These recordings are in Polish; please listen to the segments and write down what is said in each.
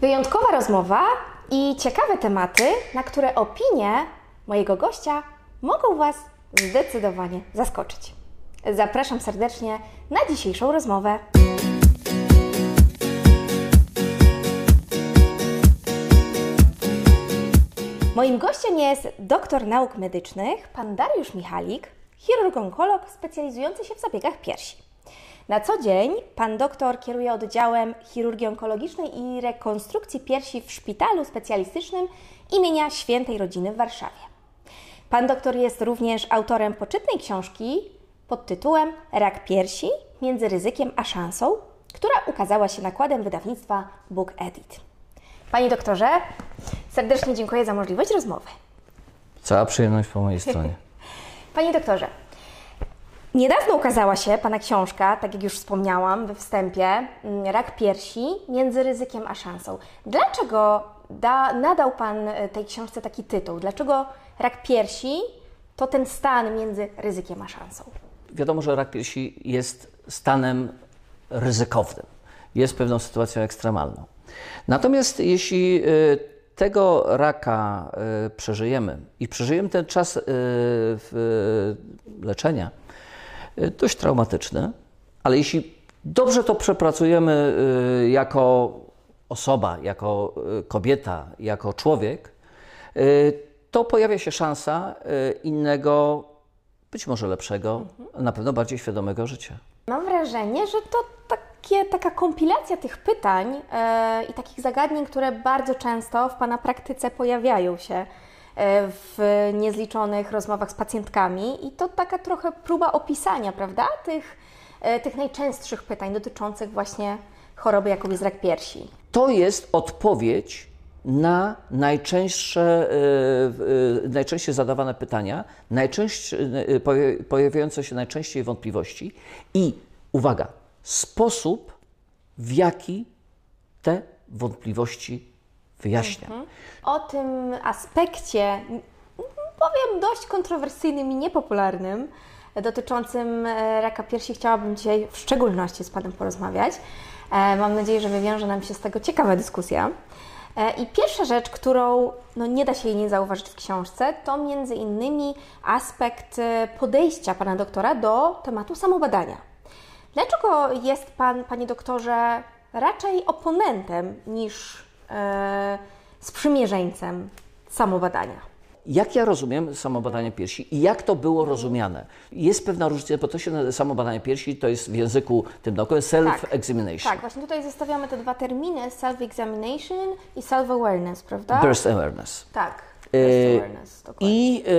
Wyjątkowa rozmowa i ciekawe tematy, na które opinie mojego gościa mogą Was zdecydowanie zaskoczyć. Zapraszam serdecznie na dzisiejszą rozmowę. Moim gościem jest doktor nauk medycznych, pan Dariusz Michalik, chirurg-onkolog specjalizujący się w zabiegach piersi. Na co dzień pan doktor kieruje oddziałem chirurgii onkologicznej i rekonstrukcji piersi w szpitalu specjalistycznym imienia Świętej Rodziny w Warszawie. Pan doktor jest również autorem poczytnej książki pod tytułem Rak piersi między ryzykiem a szansą, która ukazała się nakładem wydawnictwa Book Edit. Panie doktorze, serdecznie dziękuję za możliwość rozmowy. Cała przyjemność po mojej stronie. Panie doktorze, niedawno ukazała się Pana książka, tak jak już wspomniałam we wstępie, mm, Rak piersi między ryzykiem a szansą. Dlaczego da, nadał Pan e, tej książce taki tytuł? Dlaczego rak piersi to ten stan między ryzykiem a szansą? Wiadomo, że rak piersi jest stanem ryzykownym, jest pewną sytuacją ekstremalną. Natomiast jeśli y, tego raka y, przeżyjemy i przeżyjemy ten czas leczenia dość traumatyczny, ale jeśli dobrze to przepracujemy jako osoba, jako kobieta, jako człowiek, to pojawia się szansa innego, być może lepszego, na pewno bardziej świadomego życia. Mam wrażenie, że to takie, taka kompilacja tych pytań i takich zagadnień, które bardzo często w Pana praktyce pojawiają się w niezliczonych rozmowach z pacjentkami i to taka trochę próba opisania, prawda, tych, e, tych najczęstszych pytań dotyczących właśnie choroby, jaką jest rak piersi. To jest odpowiedź na najczęstsze, najczęściej zadawane pytania, najczęściej, pojawiające się najczęściej wątpliwości i uwaga, sposób, w jaki te wątpliwości wyjaśnia. Mhm. O tym aspekcie, powiem, dość kontrowersyjnym i niepopularnym, dotyczącym e, raka piersi, chciałabym dzisiaj w szczególności z Panem porozmawiać. E, mam nadzieję, że wywiąże nam się z tego ciekawa dyskusja. E, I pierwsza rzecz, którą no, nie da się jej nie zauważyć w książce, to między innymi aspekt podejścia Pana doktora do tematu samobadania. Dlaczego jest Pan, Panie doktorze, raczej oponentem niż sprzymierzeńcem samobadania? Jak ja rozumiem samobadanie piersi i jak to było rozumiane? Jest pewna różnica, bo to się samobadanie piersi to jest w języku tym naukowym self-examination. Tak, tak, właśnie tutaj zestawiamy te dwa terminy, self-examination i self-awareness, prawda? Burst awareness. Tak, burst e, awareness, dokładnie. I e,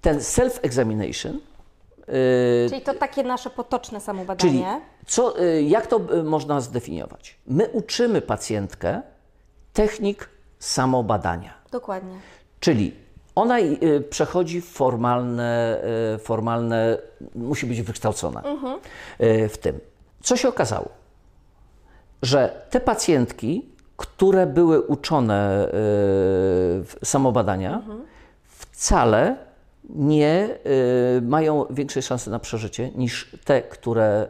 ten self-examination Y, czyli to takie nasze potoczne samobadanie. Czyli co, y, jak to y, można zdefiniować? My uczymy pacjentkę technik samobadania. Dokładnie. Czyli ona przechodzi formalne, formalne musi być wykształcona mhm. w tym. Co się okazało? Że te pacjentki, które były uczone samobadania, mhm. wcale nie y, mają większej szansy na przeżycie niż te, które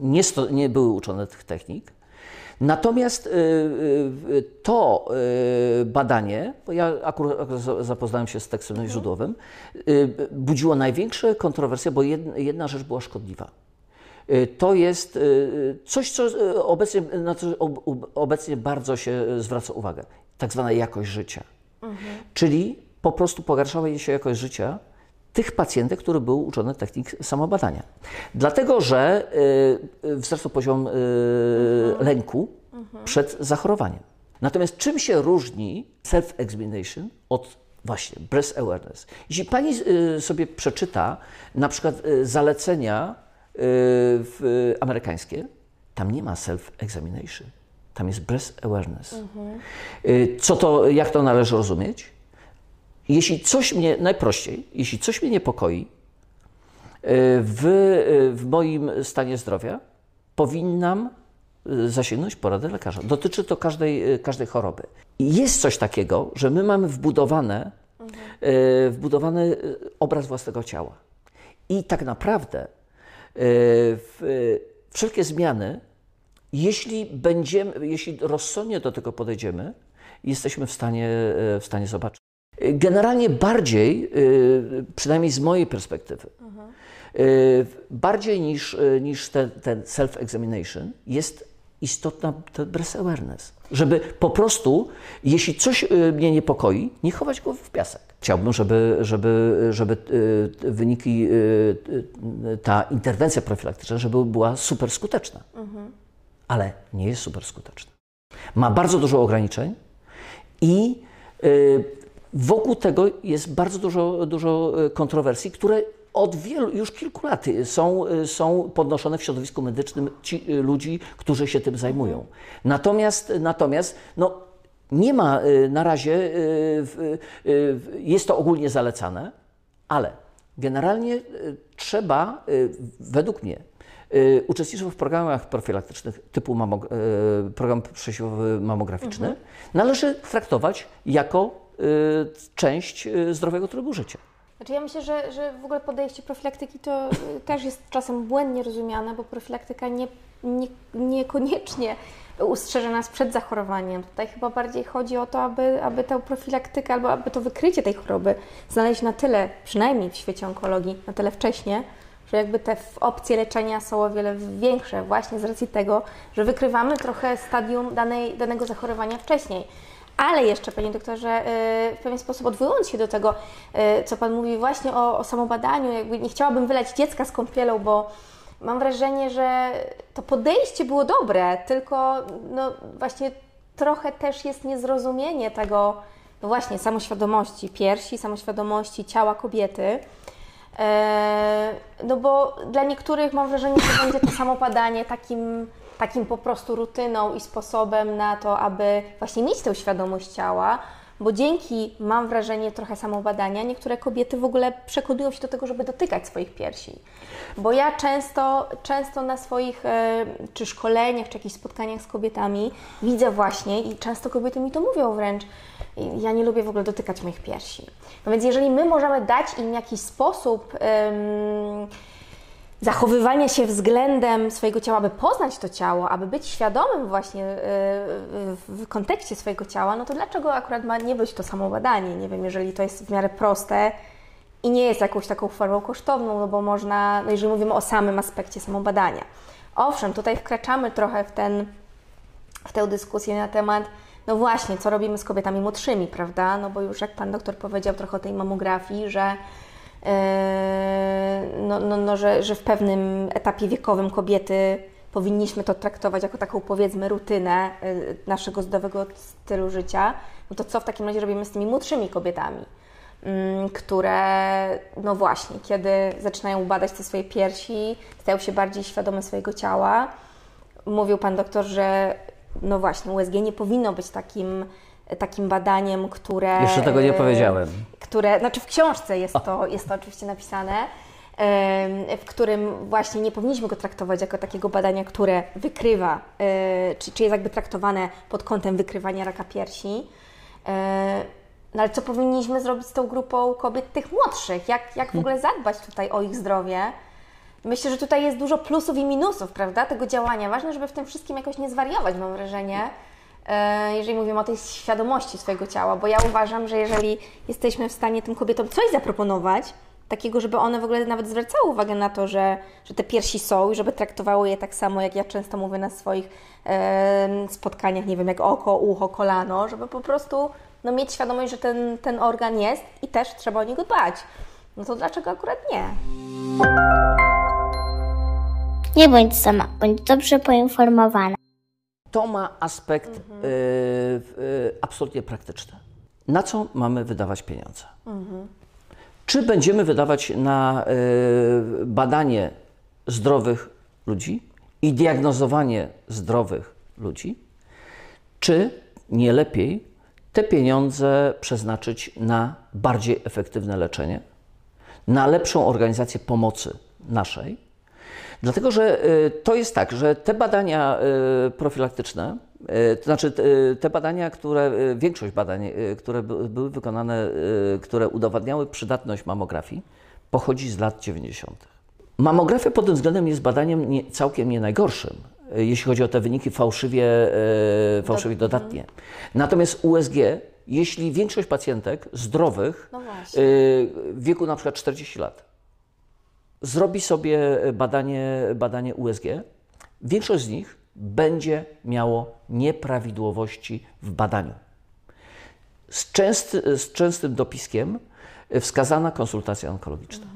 nie, sto, nie były uczone tych technik. Natomiast y, y, to badanie, bo ja akurat zapoznałem się z tekstem mhm. źródłowym, budziło największe kontrowersje, bo jedna rzecz była szkodliwa. To jest coś, co obecnie, na co obecnie bardzo się zwraca uwagę, tak zwana jakość życia. Mhm. Czyli po prostu pogarszała jej się jakość życia tych pacjentek, które były uczone technik samobadania. Dlatego, że y, wzrastał poziom y, mhm. lęku mhm. przed zachorowaniem. Natomiast czym się różni self-examination od właśnie breast awareness? Jeśli pani y, sobie przeczyta na przykład y, zalecenia y, w, amerykańskie, tam nie ma self-examination. Tam jest breast awareness. Mhm. Y, co to, jak to należy rozumieć? Jeśli coś mnie, najprościej, jeśli coś mnie niepokoi e, w, e, w moim stanie zdrowia, powinnam e, zasięgnąć porady lekarza. Dotyczy to każdej, każdej choroby. I jest coś takiego, że my mamy wbudowane, wbudowany obraz własnego ciała. I tak naprawdę wszelkie zmiany, jeśli będziemy, jeśli rozsądnie do tego podejdziemy, jesteśmy w stanie, w stanie zobaczyć. Generalnie bardziej, y, przynajmniej z mojej perspektywy, y, bardziej niż, y, niż ten, ten self-examination jest istotna ten breath awareness. Żeby po prostu, jeśli coś mnie niepokoi, nie chować go w piasek. Chciałbym, żeby, żeby, żeby wyniki, ta interwencja profilaktyczna, żeby była super skuteczna. Ale nie jest super skuteczna. Ma bardzo dużo ograniczeń i Wokół tego jest bardzo dużo, dużo e, kontrowersji, które od wielu, już kilku lat są, e, są podnoszone w środowisku medycznym ci e, ludzi, którzy się tym zajmują. Natomiast, natomiast no, nie ma na razie, jest to ogólnie zalecane, ale generalnie trzeba, według mnie, uczestniczyć w programach profilaktycznych typu mamog- program przesiewowy mamograficzny, mhm. należy traktować jako Y, część y, zdrowego trybu życia. Znaczy ja myślę, że, że w ogóle podejście profilaktyki to y, też jest czasem błędnie rozumiane, bo profilaktyka nie, nie, niekoniecznie ustrzeże nas przed zachorowaniem. Tutaj chyba bardziej chodzi o to, aby, aby tę profilaktykę albo aby to wykrycie tej choroby znaleźć na tyle, przynajmniej w świecie onkologii, na tyle wcześnie, że jakby te opcje leczenia są o wiele większe właśnie z racji tego, że wykrywamy trochę stadium danej, danego zachorowania wcześniej. Ale jeszcze, Panie Doktorze, y, w pewien sposób odwołując się do tego, y, co Pan mówi właśnie o, o samobadaniu, jakby nie chciałabym wylać dziecka z kąpielą, bo mam wrażenie, że to podejście było dobre, tylko no właśnie trochę też jest niezrozumienie tego, no właśnie, samoświadomości piersi, samoświadomości ciała kobiety. E, no bo dla niektórych mam wrażenie, że będzie to samobadanie takim takim po prostu rutyną i sposobem na to, aby właśnie mieć tę świadomość ciała, bo dzięki, mam wrażenie, trochę samobadania, niektóre kobiety w ogóle przekonują się do tego, żeby dotykać swoich piersi. Bo ja często, często na swoich e, czy szkoleniach, czy jakichś spotkaniach z kobietami widzę właśnie i często kobiety mi to mówią wręcz, ja nie lubię w ogóle dotykać moich piersi. No więc jeżeli my możemy dać im jakiś sposób zachowywania się względem swojego ciała, aby poznać to ciało, aby być świadomym właśnie y, w kontekście swojego ciała, no to dlaczego akurat ma nie być to samo badanie? Nie wiem, jeżeli to jest w miarę proste i nie jest jakąś taką formą kosztowną, no bo można, no jeżeli mówimy o samym aspekcie samobadania. Owszem, tutaj wkraczamy trochę w, ten, w tę dyskusję na temat, no właśnie, co robimy z kobietami młodszymi, prawda? No bo już jak Pan doktor powiedział trochę o tej mamografii, że no, no, no, że, że w pewnym etapie wiekowym kobiety powinniśmy to traktować jako taką powiedzmy rutynę yy, naszego zdrowego stylu życia, no to co w takim razie robimy z tymi młodszymi kobietami, mm, które no właśnie, kiedy zaczynają badać te swoje piersi, stają się bardziej świadome swojego ciała. Mówił Pan doktor, że no właśnie USG nie powinno być takim takim badaniem, które... Jeszcze tego nie powiedziałem. Które, znaczy w książce jest to, jest to oczywiście napisane, w którym właśnie nie powinniśmy go traktować jako takiego badania, które wykrywa, e, czy, czy jest jakby traktowane pod kątem wykrywania raka piersi. E, no ale co powinniśmy zrobić z tą grupą kobiet tych młodszych? Jak, jak w ogóle zadbać tutaj o ich zdrowie? Myślę, że tutaj jest dużo plusów i minusów, prawda, tego działania. Ważne, żeby w tym wszystkim jakoś nie zwariować, mam wrażenie. E, jeżeli mówimy o tej świadomości swojego ciała, bo ja uważam, że jeżeli jesteśmy w stanie tym kobietom coś zaproponować, takiego, żeby one w ogóle nawet zwracały uwagę na to, że, że te piersi są i żeby traktowały je tak samo, jak ja często mówię na swoich e, spotkaniach, nie wiem, jak oko, ucho, kolano, żeby po prostu no, mieć świadomość, że ten, ten organ jest i też trzeba o niego dbać. No to dlaczego akurat nie? Nie bądź sama, bądź dobrze poinformowana to ma aspekt mhm. y, y, absolutnie praktyczny. Na co mamy wydawać pieniądze? Mhm. Czy będziemy wydawać na y, badanie zdrowych ludzi i diagnozowanie zdrowych ludzi, czy nie lepiej te pieniądze przeznaczyć na bardziej efektywne leczenie, na lepszą organizację pomocy naszej, Dlatego, że y, to jest tak, że te badania y, profilaktyczne, y, to znaczy te badania, które, większość badań, które były wykonane, które udowadniały przydatność mamografii, pochodzi z lat 90. Mamografia pod tym względem jest badaniem nie, całkiem nie najgorszym, jeśli chodzi o te wyniki fałszywie, fałszywie dodatnie. Natomiast USG, jeśli większość pacjentek zdrowych No w wieku na przykład 40 lat zrobi sobie badanie, badanie USG, większość z nich będzie miało nieprawidłowości w badaniu. Z, z częstym dopiskiem wskazana konsultacja onkologiczna.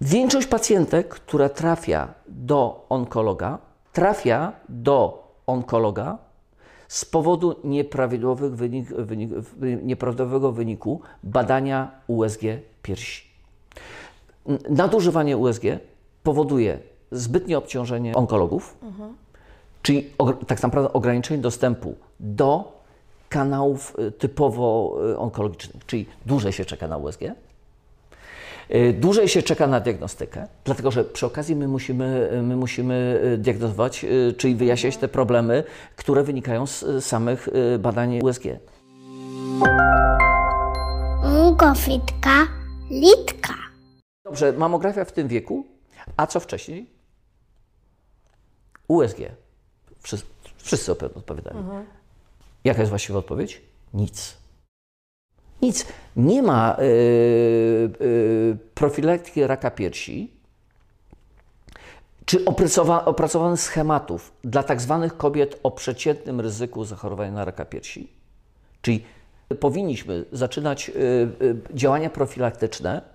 Większość pacjentek, która trafia do onkologa, trafia do onkologa z powodu nieprawidłowych wynik, wynik, nieprawidłowego wyniku badania USG piersi. Nadużywanie USG powoduje zbytnie obciążenie onkologów, czyli og- tak naprawdę ograniczenie dostępu do kanałów y, typowo y, onkologicznych, czyli dłużej się czeka na USG, y, dłużej się czeka na diagnostykę, dlatego że przy okazji my musimy, my musimy diagnozować, czyli wyjaśniać te problemy, które wynikają z samych badań USG. Mgowitka, litka. Dobrze, mamografia w tym wieku, a co wcześniej? USG. Wszyscy, wszyscy odpowiadają. Jaka jest właściwa odpowiedź? Nic. Nic. Nie ma y, y, profilaktyki raka piersi czy opracowa, opracowanych schematów dla tak zwanych kobiet o przeciętnym ryzyku zachorowania na raka piersi. Czyli powinniśmy zaczynać y, y, działania profilaktyczne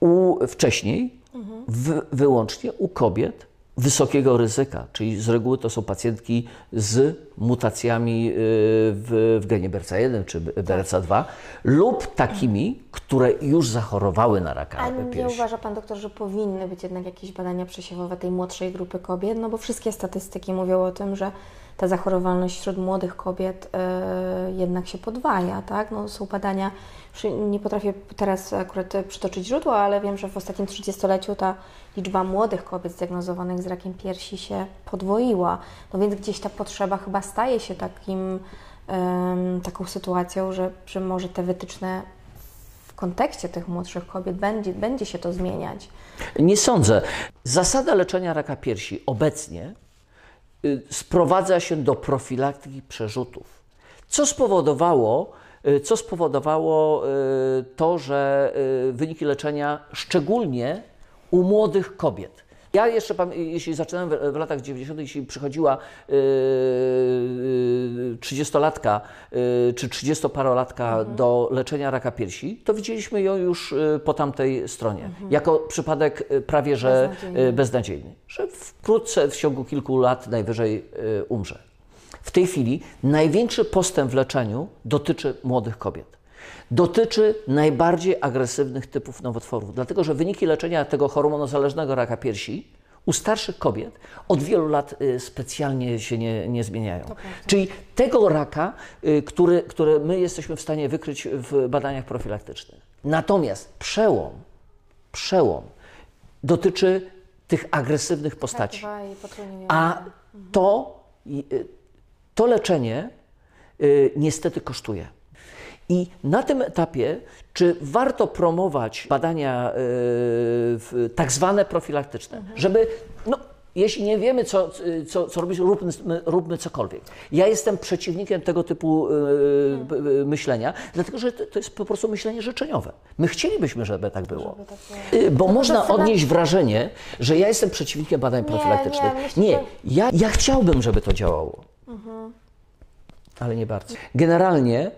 u, wcześniej w, wyłącznie u kobiet wysokiego ryzyka, czyli z reguły to są pacjentki z mutacjami y, w, w genie BRCA1 czy BRCA2 lub takimi, które już zachorowały na raka A nie uważa Pan doktor, że powinny być jednak jakieś badania przesiewowe tej młodszej grupy kobiet? No bo wszystkie statystyki mówią o tym, że ta zachorowalność wśród młodych kobiet e, jednak się podwaja, tak? No, są badania, nie potrafię teraz akurat przytoczyć źródła, ale wiem, że w ostatnim 30-leciu ta liczba młodych kobiet zdiagnozowanych z rakiem piersi się podwoiła. No więc gdzieś ta potrzeba chyba staje się takim, em, taką sytuacją, że, że może te wytyczne w kontekście tych młodszych kobiet będzie, będzie się to zmieniać. Nie sądzę. Zasada leczenia raka piersi obecnie y, sprowadza się do profilaktyki przerzutów. Co spowodowało, y, co spowodowało y, to, że y, wyniki leczenia szczególnie u młodych kobiet. Ja jeszcze, jeśli zaczynałem w, latach 90., jeśli przychodziła yy, 30-latka yy, czy 30-parolatka do leczenia raka piersi, to widzieliśmy ją już po tamtej stronie. Jako przypadek prawie że Beznadziejny. beznadziejny. Że wkrótce, w ciągu kilku lat najwyżej umrze. W tej chwili największy postęp w leczeniu dotyczy młodych kobiet. Dotyczy najbardziej agresywnych typów nowotworów, dlatego że wyniki leczenia tego hormonozależnego raka piersi u starszych kobiet od wielu lat y, specjalnie się nie, nie zmieniają. Czyli tego raka, y, który, który my jesteśmy w stanie wykryć w badaniach profilaktycznych. Natomiast przełom, przełom dotyczy tych agresywnych postaci. Dwa i potrójnie A to, y, to leczenie niestety kosztuje. I na tym etapie, czy warto promować badania y, w- tak zwane profilaktyczne, żeby, no, jeśli nie wiemy, co, co, co robić, róbmy, róbmy cokolwiek. Ja jestem przeciwnikiem tego typu y, b- myślenia, dlatego że to, to jest po prostu myślenie życzeniowe. My chcielibyśmy, żeby tak było. Y, Bo można zaczyna- odnieść wrażenie, że ja jestem przeciwnikiem badań profilaktycznych. nie, myślę, nie ja, ja chciałbym, żeby to działało. Ale nie bardzo. Generalnie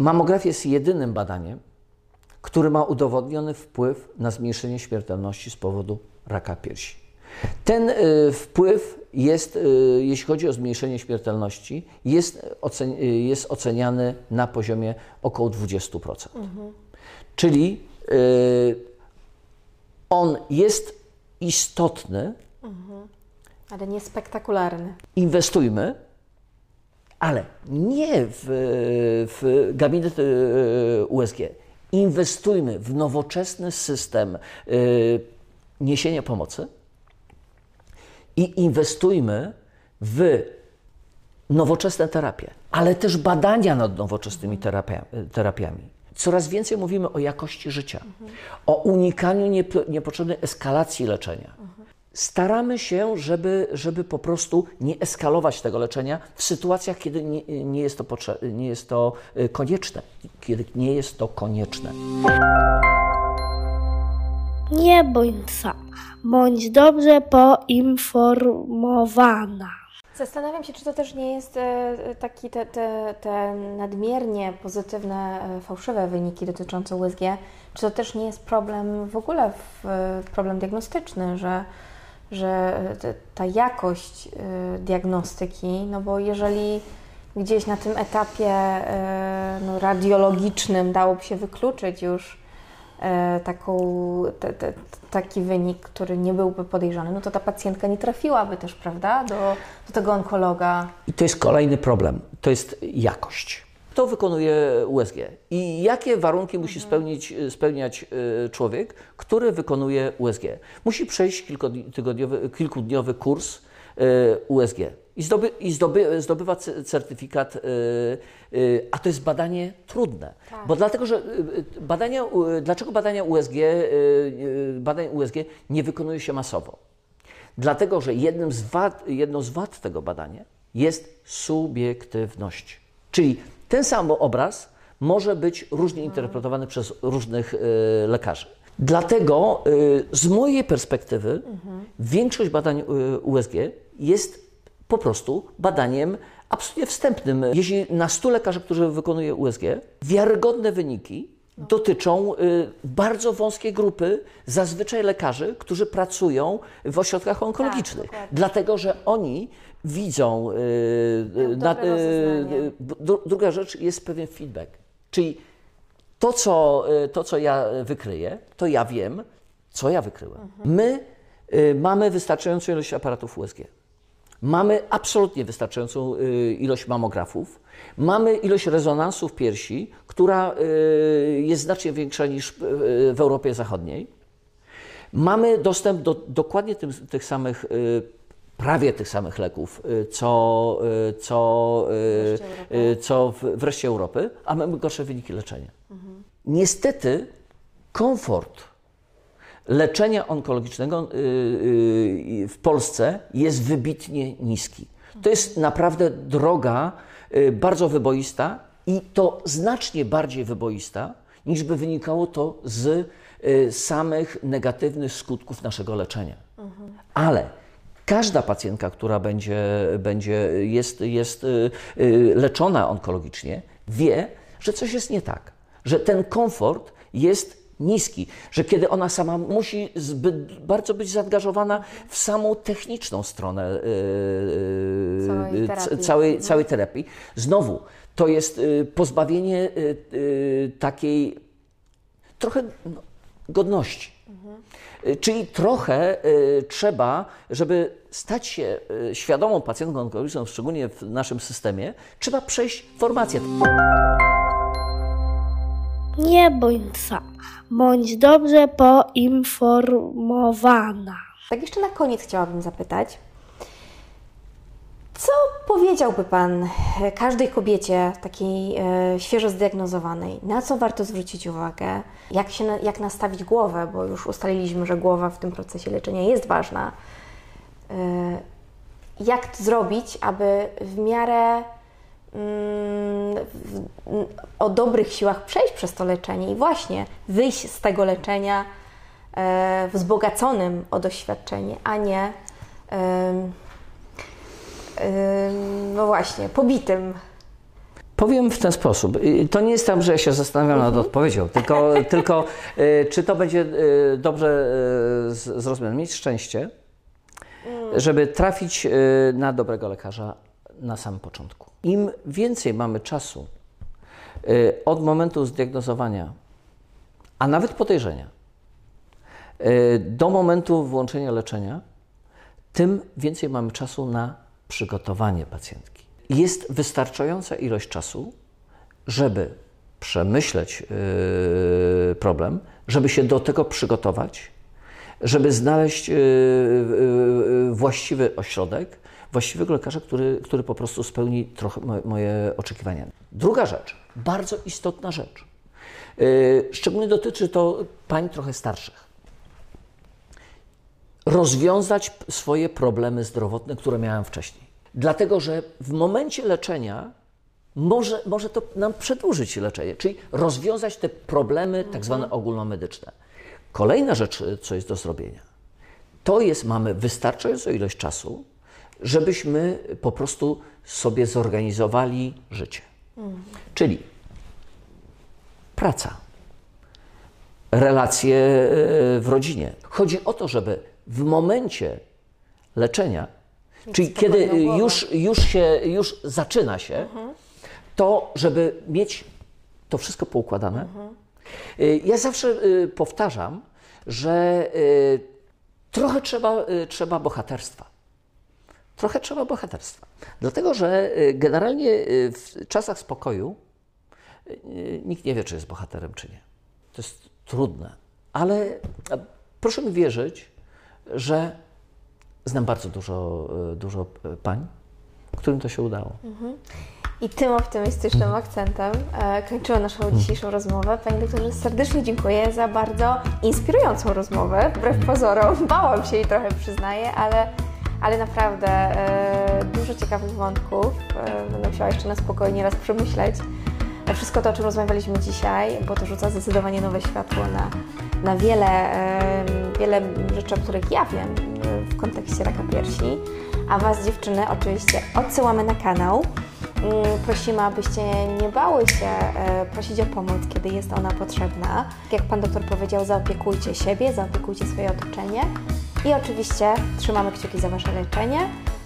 mamografia jest jedynym badaniem, który ma udowodniony wpływ na zmniejszenie śmiertelności z powodu raka piersi. Ten y, wpływ jest, y, jeśli chodzi o zmniejszenie śmiertelności, jest, ocen, y, jest oceniany na poziomie około 20%. Czyli y, on jest istotny, Ale nie spektakularny. inwestujmy, ale nie w, w gabinet y, USG. Inwestujmy w nowoczesny system y, niesienia pomocy i inwestujmy w nowoczesne terapie, ale też badania nad nowoczesnymi terapia, terapiami. Coraz więcej mówimy o jakości życia, o unikaniu niepotrzebnej eskalacji leczenia. Staramy się, żeby, żeby po prostu nie eskalować tego leczenia w sytuacjach, kiedy nie, nie, jest to nie jest to y, konieczne. Kiedy nie jest to konieczne. Nie bądź sama, bądź dobrze poinformowana. Zastanawiam się, czy to też nie jest e, taki te, te, te nadmiernie pozytywne, e, fałszywe wyniki dotyczące USG, czy to też nie jest problem w ogóle, problem diagnostyczny, że, że ta jakość e, diagnostyki, no bo jeżeli gdzieś na tym etapie no, radiologicznym dałoby się wykluczyć już E, taką, te, te, taki wynik, który nie byłby podejrzany, no to ta pacjentka nie trafiłaby też, prawda, do, do tego onkologa. I to jest kolejny problem, to jest jakość. To wykonuje USG. I jakie warunki musi mhm. spełnić, spełniać e, człowiek, który wykonuje USG? Musi przejść kilkutygodniowy, kilkudniowy kurs e, USG i, zdoby, i zdoby, zdobywa certyfikat, y, y, a to jest badanie trudne. Tak. Bo dlatego, że y, badania, dlaczego badania USG, badań USG nie wykonuje się masowo? Dlatego, że jednym z wad, jedną z wad tego badania jest subiektywność. Czyli ten sam obraz może być różnie interpretowany przez różnych lekarzy. Dlatego z mojej perspektywy mhm. większość badań USG jest po prostu badaniem absolutnie wstępnym. Jeśli na 100 lekarzy, którzy wykonuje USG, wiarygodne wyniki dotyczą bardzo wąskiej grupy, zazwyczaj lekarzy, którzy pracują w ośrodkach onkologicznych. Tak, dlatego, że oni widzą. Y, na, y, druga rzecz jest pewien feedback. Czyli to co, to, co ja wykryję, to ja wiem, co ja wykryłem. Mhm. My mamy wystarczającą ilość aparatów USG. Mamy absolutnie wystarczającą y, ilość mamografów. Mamy ilość rezonansów piersi, która y, jest znacznie większa niż y, w Europie Zachodniej. Mamy dostęp do dokładnie tym, tych samych, prawie tych samych leków, co, co, co w reszcie Europy, a mamy gorsze wyniki leczenia. Mhm. Niestety komfort leczenia onkologicznego y, y, w Polsce jest wybitnie niski. To jest naprawdę droga y, bardzo wyboista i to znacznie bardziej wyboista, niż by wynikało to z samych negatywnych skutków naszego leczenia. Ale każda pacjentka, która będzie, będzie jest, jest leczona onkologicznie, wie, że coś jest nie tak, że ten komfort jest niski, że kiedy ona sama musi zbyt bardzo być zaangażowana w samą techniczną stronę yy, całej, terapii. Całej, mhm. całej terapii. Znowu, to jest pozbawienie takiej trochę no, godności. Mhm. Czyli trochę trzeba, żeby stać się świadomą pacjentką onkologiczną, szczególnie w naszym systemie, trzeba przejść formację. Nie bądź sama, bądź dobrze poinformowana. Tak jeszcze na koniec chciałabym zapytać, co powiedziałby Pan każdej kobiecie takiej e, świeżo zdiagnozowanej? Na co warto zwrócić uwagę? Jak, się, jak nastawić głowę? Bo już ustaliliśmy, że głowa w tym procesie leczenia jest ważna. E, jak to zrobić, aby w miarę Mm, o dobrych siłach przejść przez to leczenie i właśnie wyjść z tego leczenia e, wzbogaconym o doświadczenie, a nie no właśnie, pobitym. Powiem w ten sposób. To nie jest tak, że ja się zastanawiam nad mhm. odpowiedzią, tylko, tylko e, czy to będzie e, dobrze zrozumiane. Mieć szczęście, mm. żeby trafić na dobrego lekarza na samym początku. Im więcej mamy czasu y, od momentu zdiagnozowania, a nawet podejrzenia, y, do momentu włączenia leczenia, tym więcej mamy czasu na przygotowanie pacjentki. Jest wystarczająca ilość czasu, żeby przemyśleć y, problem, żeby się do tego przygotować, żeby znaleźć właściwy ośrodek, właściwego lekarza, który, który po prostu spełni trochę moje oczekiwania. Druga rzecz, bardzo istotna rzecz. Yy, Szczególnie dotyczy to pań trochę starszych. Rozwiązać swoje problemy zdrowotne, które miałem wcześniej. Dlatego, że w momencie leczenia może, może to nam przedłużyć leczenie, czyli rozwiązać te problemy tak zwane ogólnomedyczne. Kolejna rzecz, y, co jest do zrobienia, to jest, mamy wystarczającą ilość czasu, żebyśmy po prostu sobie zorganizowali życie. Czyli praca, relacje e, w rodzinie. Chodzi o to, żeby w momencie leczenia, czyli kiedy już, już się, już zaczyna się, to żeby mieć to wszystko poukładane. Y, Ja zawsze y, powtarzam, że y, trochę trzeba, trzeba bohaterstwa. Trochę trzeba bohaterstwa. Dlatego, że generalnie w czasach spokoju nikt nie wie, czy jest bohaterem, czy nie. To jest trudne. Ale proszę mi wierzyć, że znam bardzo dużo, y, dużo y, pań, którym to się udało. I tym optymistycznym akcentem e, kończymy naszą dzisiejszą rozmowę. Panie doktorze, serdecznie dziękuję za bardzo inspirującą rozmowę. Wbrew pozorom, bałam się jej trochę, przyznaję, ale, ale naprawdę e, dużo ciekawych wątków. E, będę musiała jeszcze na spokojnie raz przemyśleć. E, Wszystko to, o czym rozmawialiśmy dzisiaj, bo to rzuca zdecydowanie nowe światło na, na wiele, e, wiele rzeczy, o których ja wiem e, w kontekście raka piersi. A Was, dziewczyny, oczywiście odsyłamy na kanał. Mm, Prosimy, abyście nie bały się e, prosić o pomoc, kiedy jest ona potrzebna. Tak Jak Pan doktor powiedział, zaopiekujcie siebie, zaopiekujcie swoje otoczenie i oczywiście trzymamy kciuki za Wasze leczenie.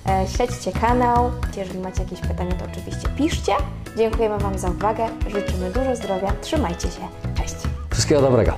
E, Śledźcie kanał. Jeżeli macie jakieś pytania, to oczywiście piszcie. Dziękujemy Wam za uwagę. Życzymy dużo zdrowia. Trzymajcie się. Cześć. Wszystkiego dobrego.